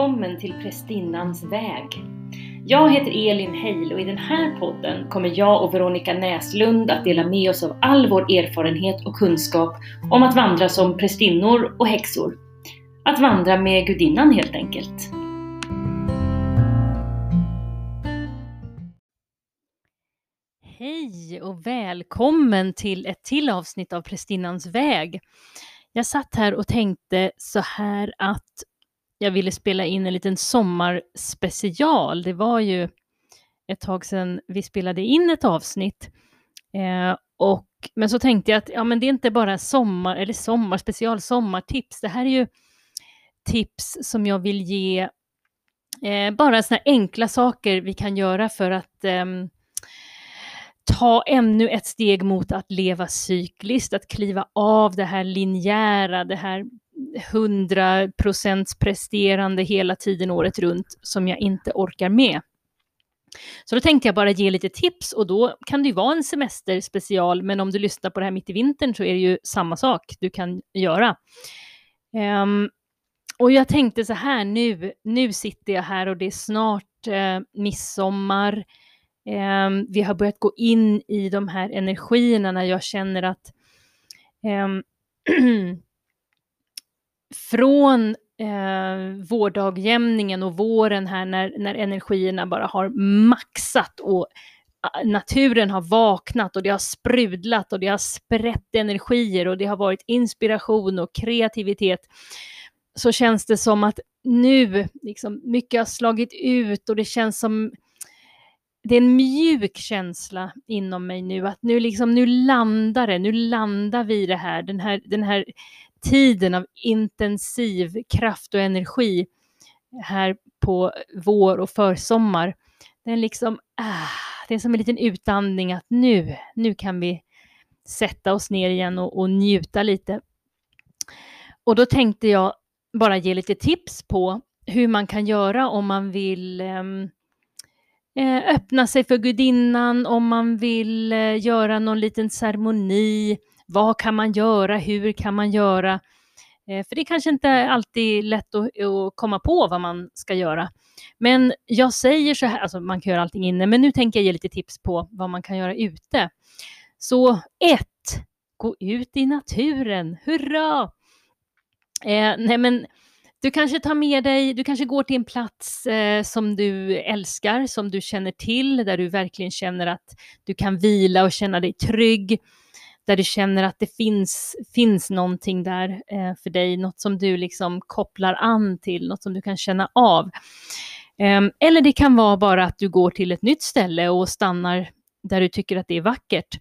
välkommen till Prästinnans väg. Jag heter Elin Heil och i den här podden kommer jag och Veronica Näslund att dela med oss av all vår erfarenhet och kunskap om att vandra som prästinnor och häxor. Att vandra med gudinnan helt enkelt. Hej och välkommen till ett till avsnitt av Prästinnans väg. Jag satt här och tänkte så här att jag ville spela in en liten sommarspecial. Det var ju ett tag sedan vi spelade in ett avsnitt. Eh, och, men så tänkte jag att ja, men det är inte bara sommar, eller sommarspecial, sommartips. Det här är ju tips som jag vill ge, eh, bara sådana enkla saker vi kan göra för att eh, ta ännu ett steg mot att leva cykliskt, att kliva av det här linjära, det här 100 procents presterande hela tiden året runt som jag inte orkar med. Så då tänkte jag bara ge lite tips och då kan det ju vara en semesterspecial, men om du lyssnar på det här mitt i vintern så är det ju samma sak du kan göra. Um, och jag tänkte så här nu, nu sitter jag här och det är snart eh, midsommar. Eh, vi har börjat gå in i de här energierna när jag känner att eh, från eh, vårdagjämningen och våren här när, när energierna bara har maxat och ah, naturen har vaknat och det har sprudlat och det har sprätt energier och det har varit inspiration och kreativitet så känns det som att nu, liksom, mycket har slagit ut och det känns som det är en mjuk känsla inom mig nu, att nu, liksom, nu landar det, nu landar vi i det här, den här, den här tiden av intensiv kraft och energi här på vår och försommar. Den liksom, ah, det är som en liten utandning att nu, nu kan vi sätta oss ner igen och, och njuta lite. Och då tänkte jag bara ge lite tips på hur man kan göra om man vill ehm, eh, öppna sig för gudinnan, om man vill eh, göra någon liten ceremoni, vad kan man göra? Hur kan man göra? Eh, för det är kanske inte alltid är lätt att, att, komma på vad man ska göra. Men jag säger så här, alltså man kan göra allting inne, men nu tänker jag ge lite tips på vad man kan göra ute. Så ett, gå ut i naturen, hurra! Eh, nej men, du kanske tar med dig, du kanske går till en plats eh, som du älskar, som du känner till, där du verkligen känner att du kan vila och känna dig trygg där du känner att det finns, finns någonting där eh, för dig, något som du liksom kopplar an till, något som du kan känna av. Eh, eller det kan vara bara att du går till ett nytt ställe och stannar där du tycker att det är vackert.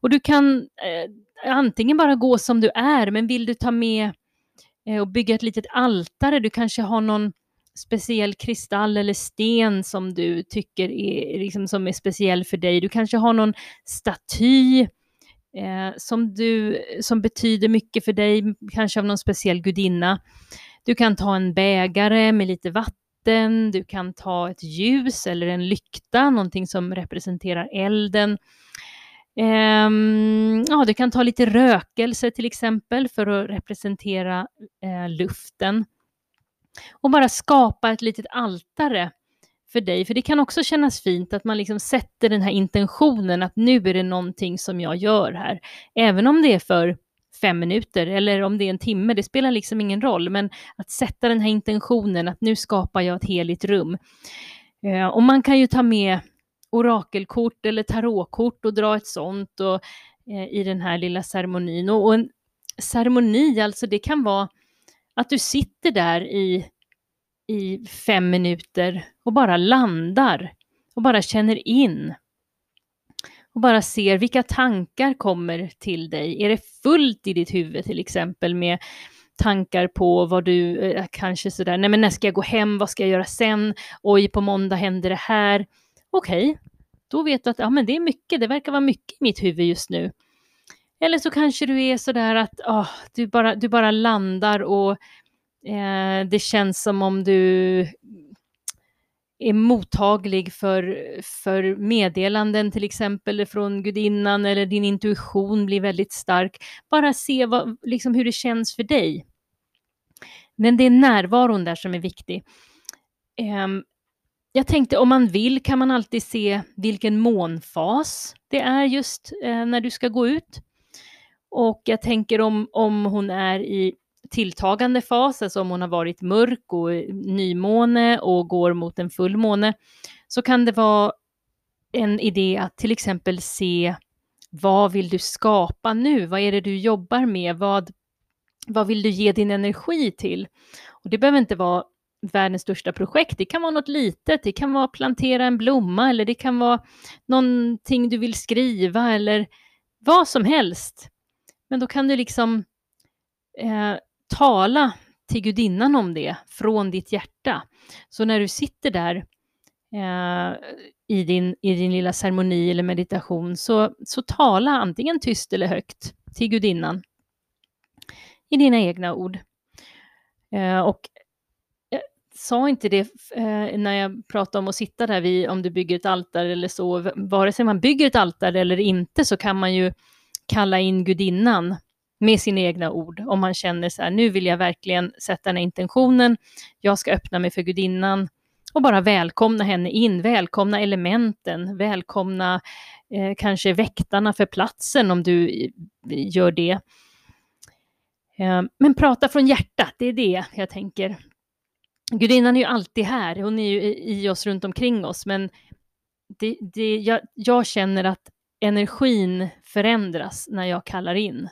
Och du kan eh, antingen bara gå som du är, men vill du ta med eh, och bygga ett litet altare, du kanske har någon speciell kristall eller sten som du tycker är, liksom, som är speciell för dig. Du kanske har någon staty eh, som, du, som betyder mycket för dig, kanske av någon speciell gudinna. Du kan ta en bägare med lite vatten, du kan ta ett ljus eller en lykta, någonting som representerar elden. Um, ja, du kan ta lite rökelse till exempel för att representera uh, luften. Och bara skapa ett litet altare för dig? För det kan också kännas fint att man liksom sätter den här intentionen att nu är det någonting som jag gör här. Även om det är för fem minuter eller om det är en timme, det spelar liksom ingen roll. Men att sätta den här intentionen att nu skapar jag ett heligt rum. Eh, och man kan ju ta med orakelkort eller tarotkort och dra ett sånt och, eh, i den här lilla ceremonin. Och en ceremoni, alltså det kan vara att du sitter där i i fem minuter och bara landar och bara känner in. Och bara ser vilka tankar kommer till dig. Är det fullt i ditt huvud till exempel med tankar på vad du eh, kanske sådär, nej men när ska jag gå hem, vad ska jag göra sen, oj på måndag händer det här. Okej, okay. då vet du att ja, men det är mycket, det verkar vara mycket i mitt huvud just nu. Eller så kanske du är sådär att oh, du, bara, du bara landar och Eh, det känns som om du är mottaglig för, för meddelanden till exempel från gudinnan eller din intuition blir väldigt stark. Bara se vad, liksom hur det känns för dig. Men det är närvaron där som är viktig. Eh, jag tänkte om man vill kan man alltid se vilken månfas det är just eh, när du ska gå ut. Och jag tänker om, om hon är i tilltagande fas, alltså om hon har varit mörk och nymåne och går mot en fullmåne, så kan det vara en idé att till exempel se vad vill du skapa nu? Vad är det du jobbar med? Vad, vad vill du ge din energi till? Och det behöver inte vara världens största projekt. Det kan vara något litet, det kan vara plantera en blomma eller det kan vara någonting du vill skriva eller vad som helst. Men då kan du liksom eh, tala till gudinnan om det från ditt hjärta. Så när du sitter där eh, i, din, i din lilla ceremoni eller meditation så, så tala antingen tyst eller högt till gudinnan i dina egna ord. Eh, och jag sa inte det eh, när jag pratade om att sitta där vid, om du bygger ett altare eller så, vare sig man bygger ett altare eller inte så kan man ju kalla in gudinnan med sina egna ord. Om man känner så här, nu vill jag verkligen sätta den här intentionen, jag ska öppna mig för gudinnan och bara välkomna henne in, välkomna elementen, välkomna eh, kanske väktarna för platsen om du eh, gör det. Eh, men prata från hjärtat, det är det jag tänker. Gudinnan är ju alltid här, hon är ju i oss runt omkring oss, men det, det, jag, jag känner att energin förändras när jag kallar in.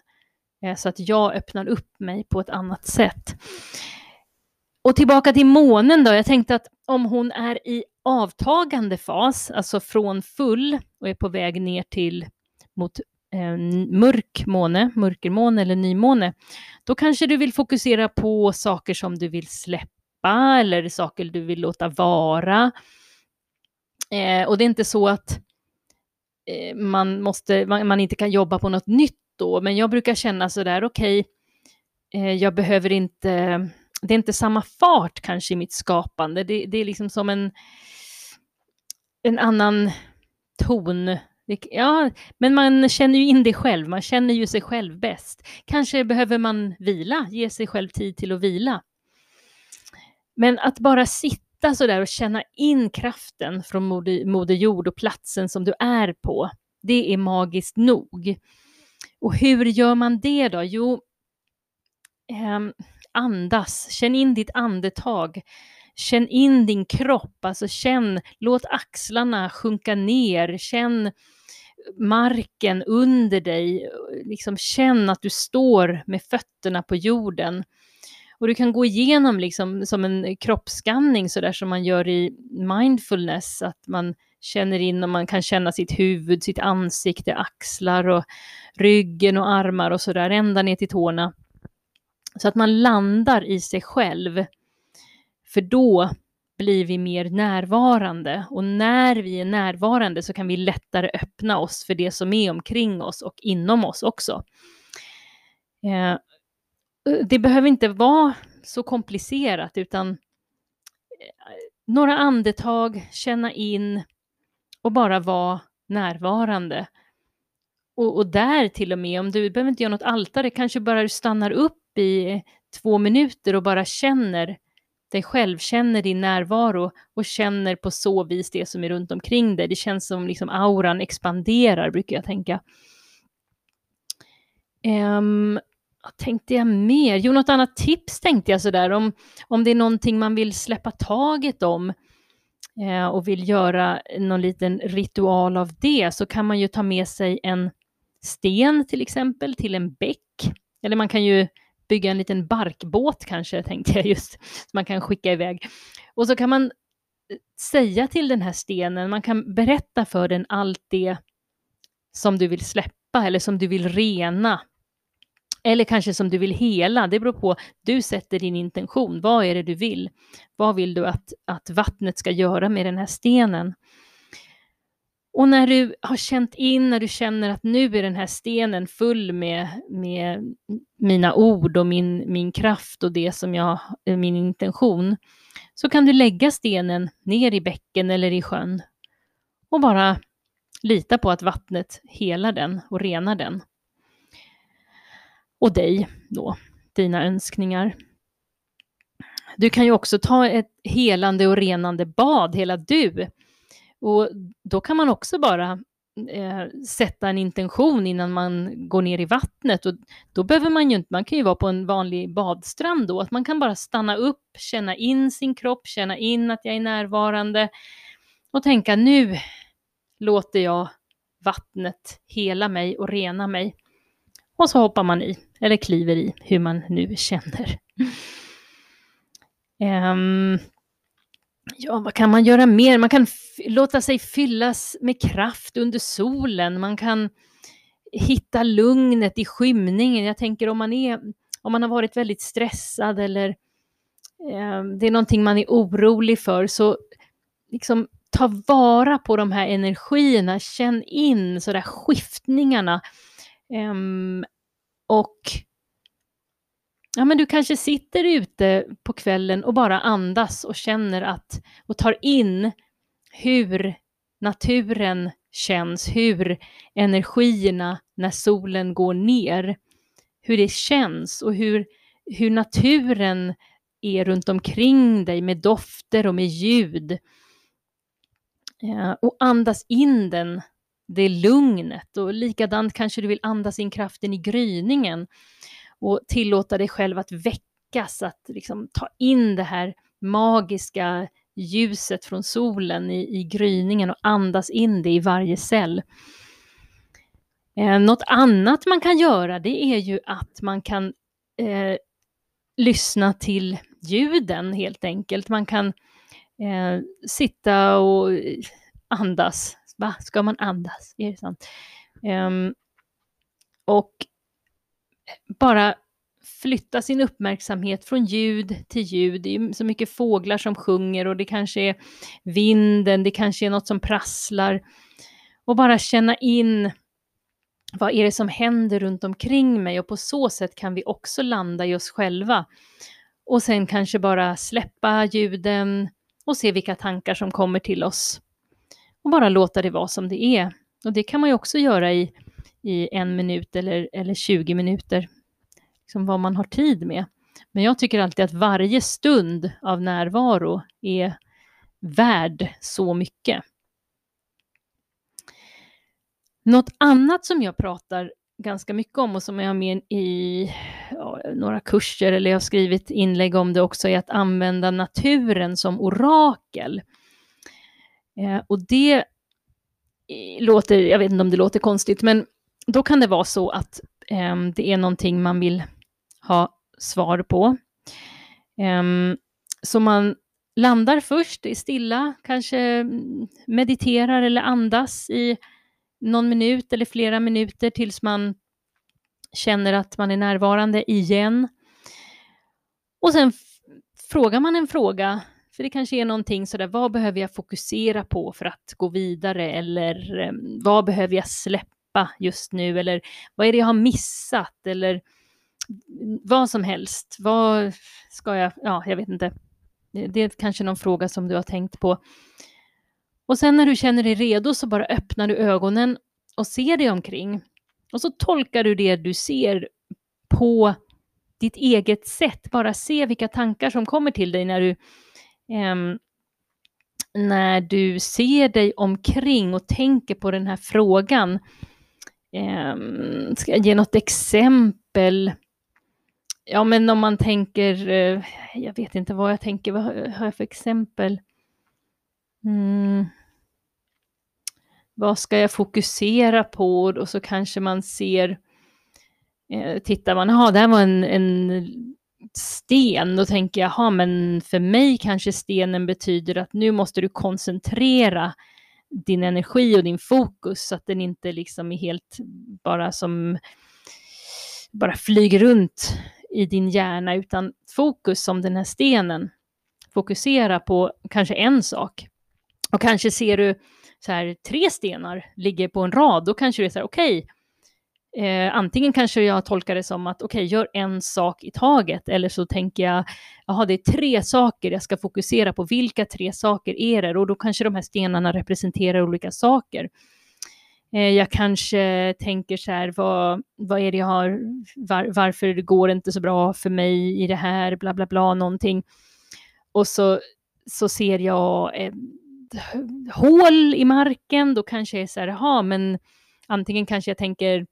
Eh, så att jag öppnar upp mig på ett annat sätt. Och tillbaka till månen då. Jag tänkte att om hon är i avtagande fas, alltså från full och är på väg ner till mot eh, mörk måne, mörkermåne eller nymåne, då kanske du vill fokusera på saker som du vill släppa eller saker du vill låta vara. Eh, och det är inte så att eh, man, måste, man, man, inte kan jobba på något nytt då, men jag brukar känna sådär, okej, okay, eh, jag behöver inte, det är inte samma fart kanske i mitt skapande, det, det är liksom som en, en annan ton. Ja, men man känner ju in det själv, man känner ju sig själv bäst. Kanske behöver man vila, ge sig själv tid till att vila. Men att bara sitta så där och känna in kraften från Moder, moder Jord och platsen som du är på, det är magiskt nog. Och hur gör man det då? Jo, eh, andas, känn in ditt andetag. Känn in din kropp, alltså känn, låt axlarna sjunka ner, känn marken under dig, liksom känn att du står med fötterna på jorden. Och du kan gå igenom liksom som en kroppsskanning sådär som man gör i mindfulness, att man känner in om man kan känna sitt huvud, sitt ansikte, axlar och ryggen och armar och sådär ända ner till tårna. Så att man landar i sig själv. För då blir vi mer närvarande och när vi är närvarande så kan vi lättare öppna oss för det som är omkring oss och inom oss också. Eh, det behöver inte vara så komplicerat utan eh, några andetag, känna in och bara vara närvarande. Och, och, där till och med, om du behöver inte göra något altare, kanske bara du stannar upp i två minuter och bara känner dig själv, känner din närvaro och känner på så vis det som är runt omkring dig. Det känns som liksom auran expanderar, brukar jag tänka. Um, vad tänkte jag mer? Jo, något annat tips tänkte jag sådär om, om det är någonting man vill släppa taget om Eh, och vill göra någon liten ritual av det så kan man ju ta med sig en sten till exempel till en bäck. Eller man kan ju bygga en liten barkbåt kanske, tänkte jag just, som man kan skicka iväg. Och så kan man eh, säga till den här stenen, man kan berätta för den allt det som du vill släppa eller som du vill rena. Eller kanske som du vill hela, det beror på. Du sätter din intention. Vad är det du vill? Vad vill du att, att vattnet ska göra med den här stenen? Och när du har känt in, när du känner att nu är den här stenen full med, med mina ord och min, min kraft och det som jag, min intention, så kan du lägga stenen ner i bäcken eller i sjön och bara lita på att vattnet helar den och renar den. Och dig då, dina önskningar. Du kan ju också ta ett helande och renande bad, hela du. Och då kan man också bara eh, sätta en intention innan man går ner i vattnet. Och då behöver man ju inte, man kan ju vara på en vanlig badstrand då, att man kan bara stanna upp, känna in sin kropp, känna in att jag är närvarande och tänka nu låter jag vattnet hela mig och rena mig. Och så hoppar man i, eller kliver i, hur man nu känner. Um, ja, vad kan man göra mer? Man kan låta sig fyllas med kraft under solen. Man kan hitta lugnet i skymningen. Jag tänker om man, är, om man har varit väldigt stressad eller eh, det är någonting man är orolig för, så liksom ta vara på de här energierna, känn in sådär skiftningarna. Um, och ja, men du kanske sitter ute på kvällen och bara andas och känner att och tar in hur naturen känns, hur energierna när solen går ner, hur det känns och hur, hur naturen är runt omkring dig med dofter och med ljud. Ja, och andas in den, det lugnet och likadant kanske du vill andas in kraften i gryningen och tillåta dig själv att väckas, att liksom ta in det här magiska ljuset från solen i, i gryningen och andas in det i varje cell. Eh, något annat man kan göra det är ju att man kan eh, lyssna till ljuden helt enkelt. Man kan eh, sitta och andas. Va, ska man andas? Är det sant? Um, och eh, bara flytta sin uppmärksamhet från ljud till ljud. Det är så mycket fåglar som sjunger och det kanske är vinden, det kanske är något som prasslar. Och bara känna in vad är det som händer runt omkring mig och på så sätt kan vi också landa i oss själva. Och sen kanske bara släppa ljuden och se vilka tankar som kommer till oss. Och bara låta det vara som det är. Och det kan man ju också göra i i en minut eller, eller 20 minuter, liksom vad man har tid med. Men jag tycker alltid att varje stund av närvaro är värd så mycket. Något annat som jag pratar ganska mycket om och som jag har med i ja, några kurser eller jag har skrivit inlägg om det också är att använda naturen som orakel. Eh, och det låter, jag vet inte om det låter konstigt, men då kan det vara så att eh, det är någonting man vill ha svar på. Eh, så man landar först, är stilla, kanske mediterar eller andas i någon minut eller flera minuter tills man känner att man är närvarande igen. Och sen frågar man en fråga, så det kanske är någonting sådär, vad behöver jag fokusera på för att gå vidare eller eh, vad behöver jag släppa släppa just nu eller vad är det jag har missat eller vad som helst. Vad ska jag, ja, jag vet inte. Det är kanske någon fråga som du har tänkt på. Och sen när du känner dig redo så bara öppnar du ögonen och ser dig omkring. Och så tolkar du det du ser på ditt eget sätt. Bara se vilka tankar som kommer till dig när du, eh, när du ser dig omkring och tänker på den här frågan. Eh, ska jag ge något exempel? Ja, men om man tänker, eh, jag vet inte vad jag tänker, vad har jag för exempel? Mm. Vad ska jag fokusera på? Och så kanske man ser, eh, tittar man, ja, det här var en, en sten, då tänker jag, ja, men för mig kanske stenen betyder att nu måste du koncentrera din energi och din fokus så att den inte liksom är helt bara som bara flyger runt i din hjärna utan fokus som den här stenen. Fokusera på kanske en sak. Och kanske ser du så här tre stenar ligger på en rad, då kanske du är så här okej, okay, Eh, antingen kanske jag tolkar det som att okej, okay, gör en sak i taget, eller så tänker jag, jaha, det är tre saker jag ska fokusera på. Vilka tre saker är det? Och då kanske de här stenarna representerar olika saker. Eh, jag kanske tänker så här, vad, vad är det jag har, var, varför går det inte så bra för mig i det här, bla bla bla, någonting. och så, så ser jag eh, ett hål i marken, då kanske jag är så här, jaha, men antingen kanske jag tänker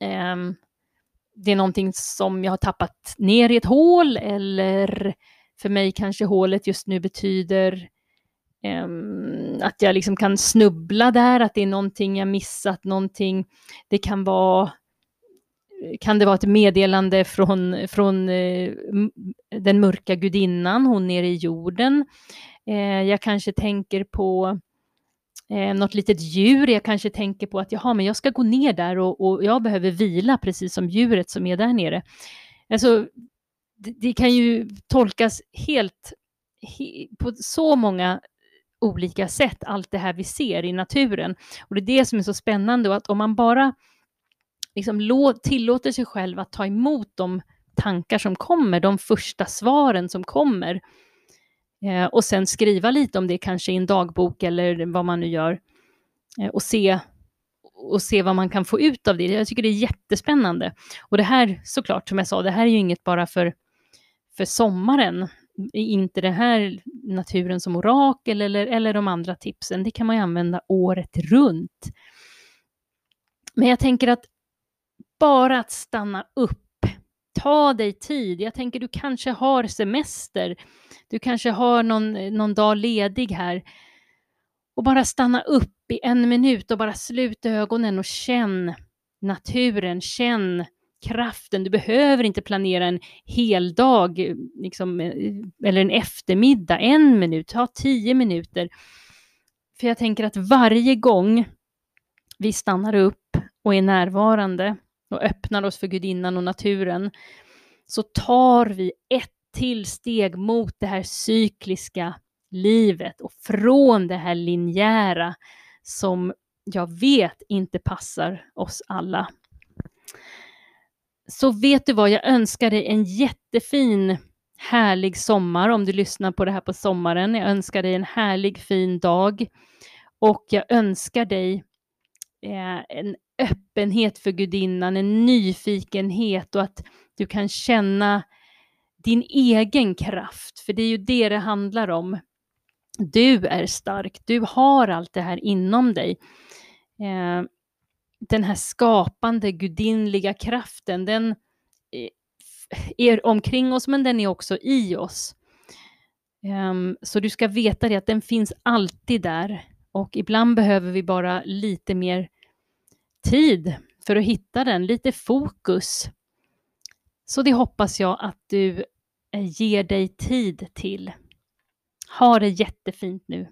eh, det är någonting som jag har tappat ner i ett hål eller för mig kanske hålet just nu betyder um, att jag liksom kan snubbla där, att det är någonting jag missat, någonting. Det kan vara kan det vara ett meddelande från, från eh, den mörka gudinnan, hon nere i jorden. Eh, jag kanske tänker på eh, något litet djur, jag kanske tänker på att jaha, men jag ska gå ner där och, och jag behöver vila precis som djuret som är där nere. Alltså, det, det kan ju tolkas helt he, på så många olika sätt, allt det här vi ser i naturen. Och det är det som är så spännande och att om man bara liksom tillåter sig själv att ta emot de tankar som kommer, de första svaren som kommer, eh, Eh, och sen skriva lite om det kanske i en dagbok eller vad man nu gör, eh, och se och se vad man kan få ut av det. Jag tycker det är jättespännande. Och det här, såklart, som jag sa, det här är ju inget bara för, för sommaren, inte det här naturen som orakel eller, eller de andra tipsen, det kan man ju använda året runt. Men jag tänker att bara att stanna upp, ta dig tid. Jag tänker du kanske har semester, du kanske har någon, eh, någon dag ledig här. Och bara stanna upp i en minut och bara sluta ögonen och känn naturen, känn kraften. Du behöver inte planera en hel dag eh, liksom, eh, eller en eftermiddag, en minut, ta tio minuter. För jag tänker att varje gång vi stannar upp och är närvarande och öppnar oss för gudinnan och naturen så tar vi ett till steg mot det här cykliska livet och från det här linjära som jag vet inte passar oss alla. Så vet du vad, jag önskar dig en jättefin härlig sommar om du lyssnar på det här på sommaren. Jag önskar dig en härlig fin dag och jag önskar dig eh, en öppenhet för gudinnan, en nyfikenhet och att du kan känna din egen kraft, för det är ju det det handlar om. Du är stark, du har allt det här inom dig. Eh, den här skapande gudinliga kraften, den eh, är omkring oss, men den är också i oss. Um, så du ska veta det att den finns alltid där och ibland behöver vi bara lite mer tid för att hitta den, lite fokus. Så det hoppas jag att du eh, ger dig tid till. Ha det jättefint nu.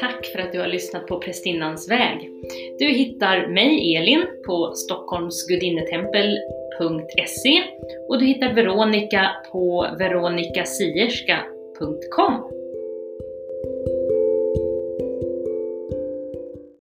Tack för att du har lyssnat på Prästinnans väg. Du hittar mig, Elin, på Stockholms gudinnetempel stockholmsgudinnetempel.se och du hittar Veronica på veronicasierska.com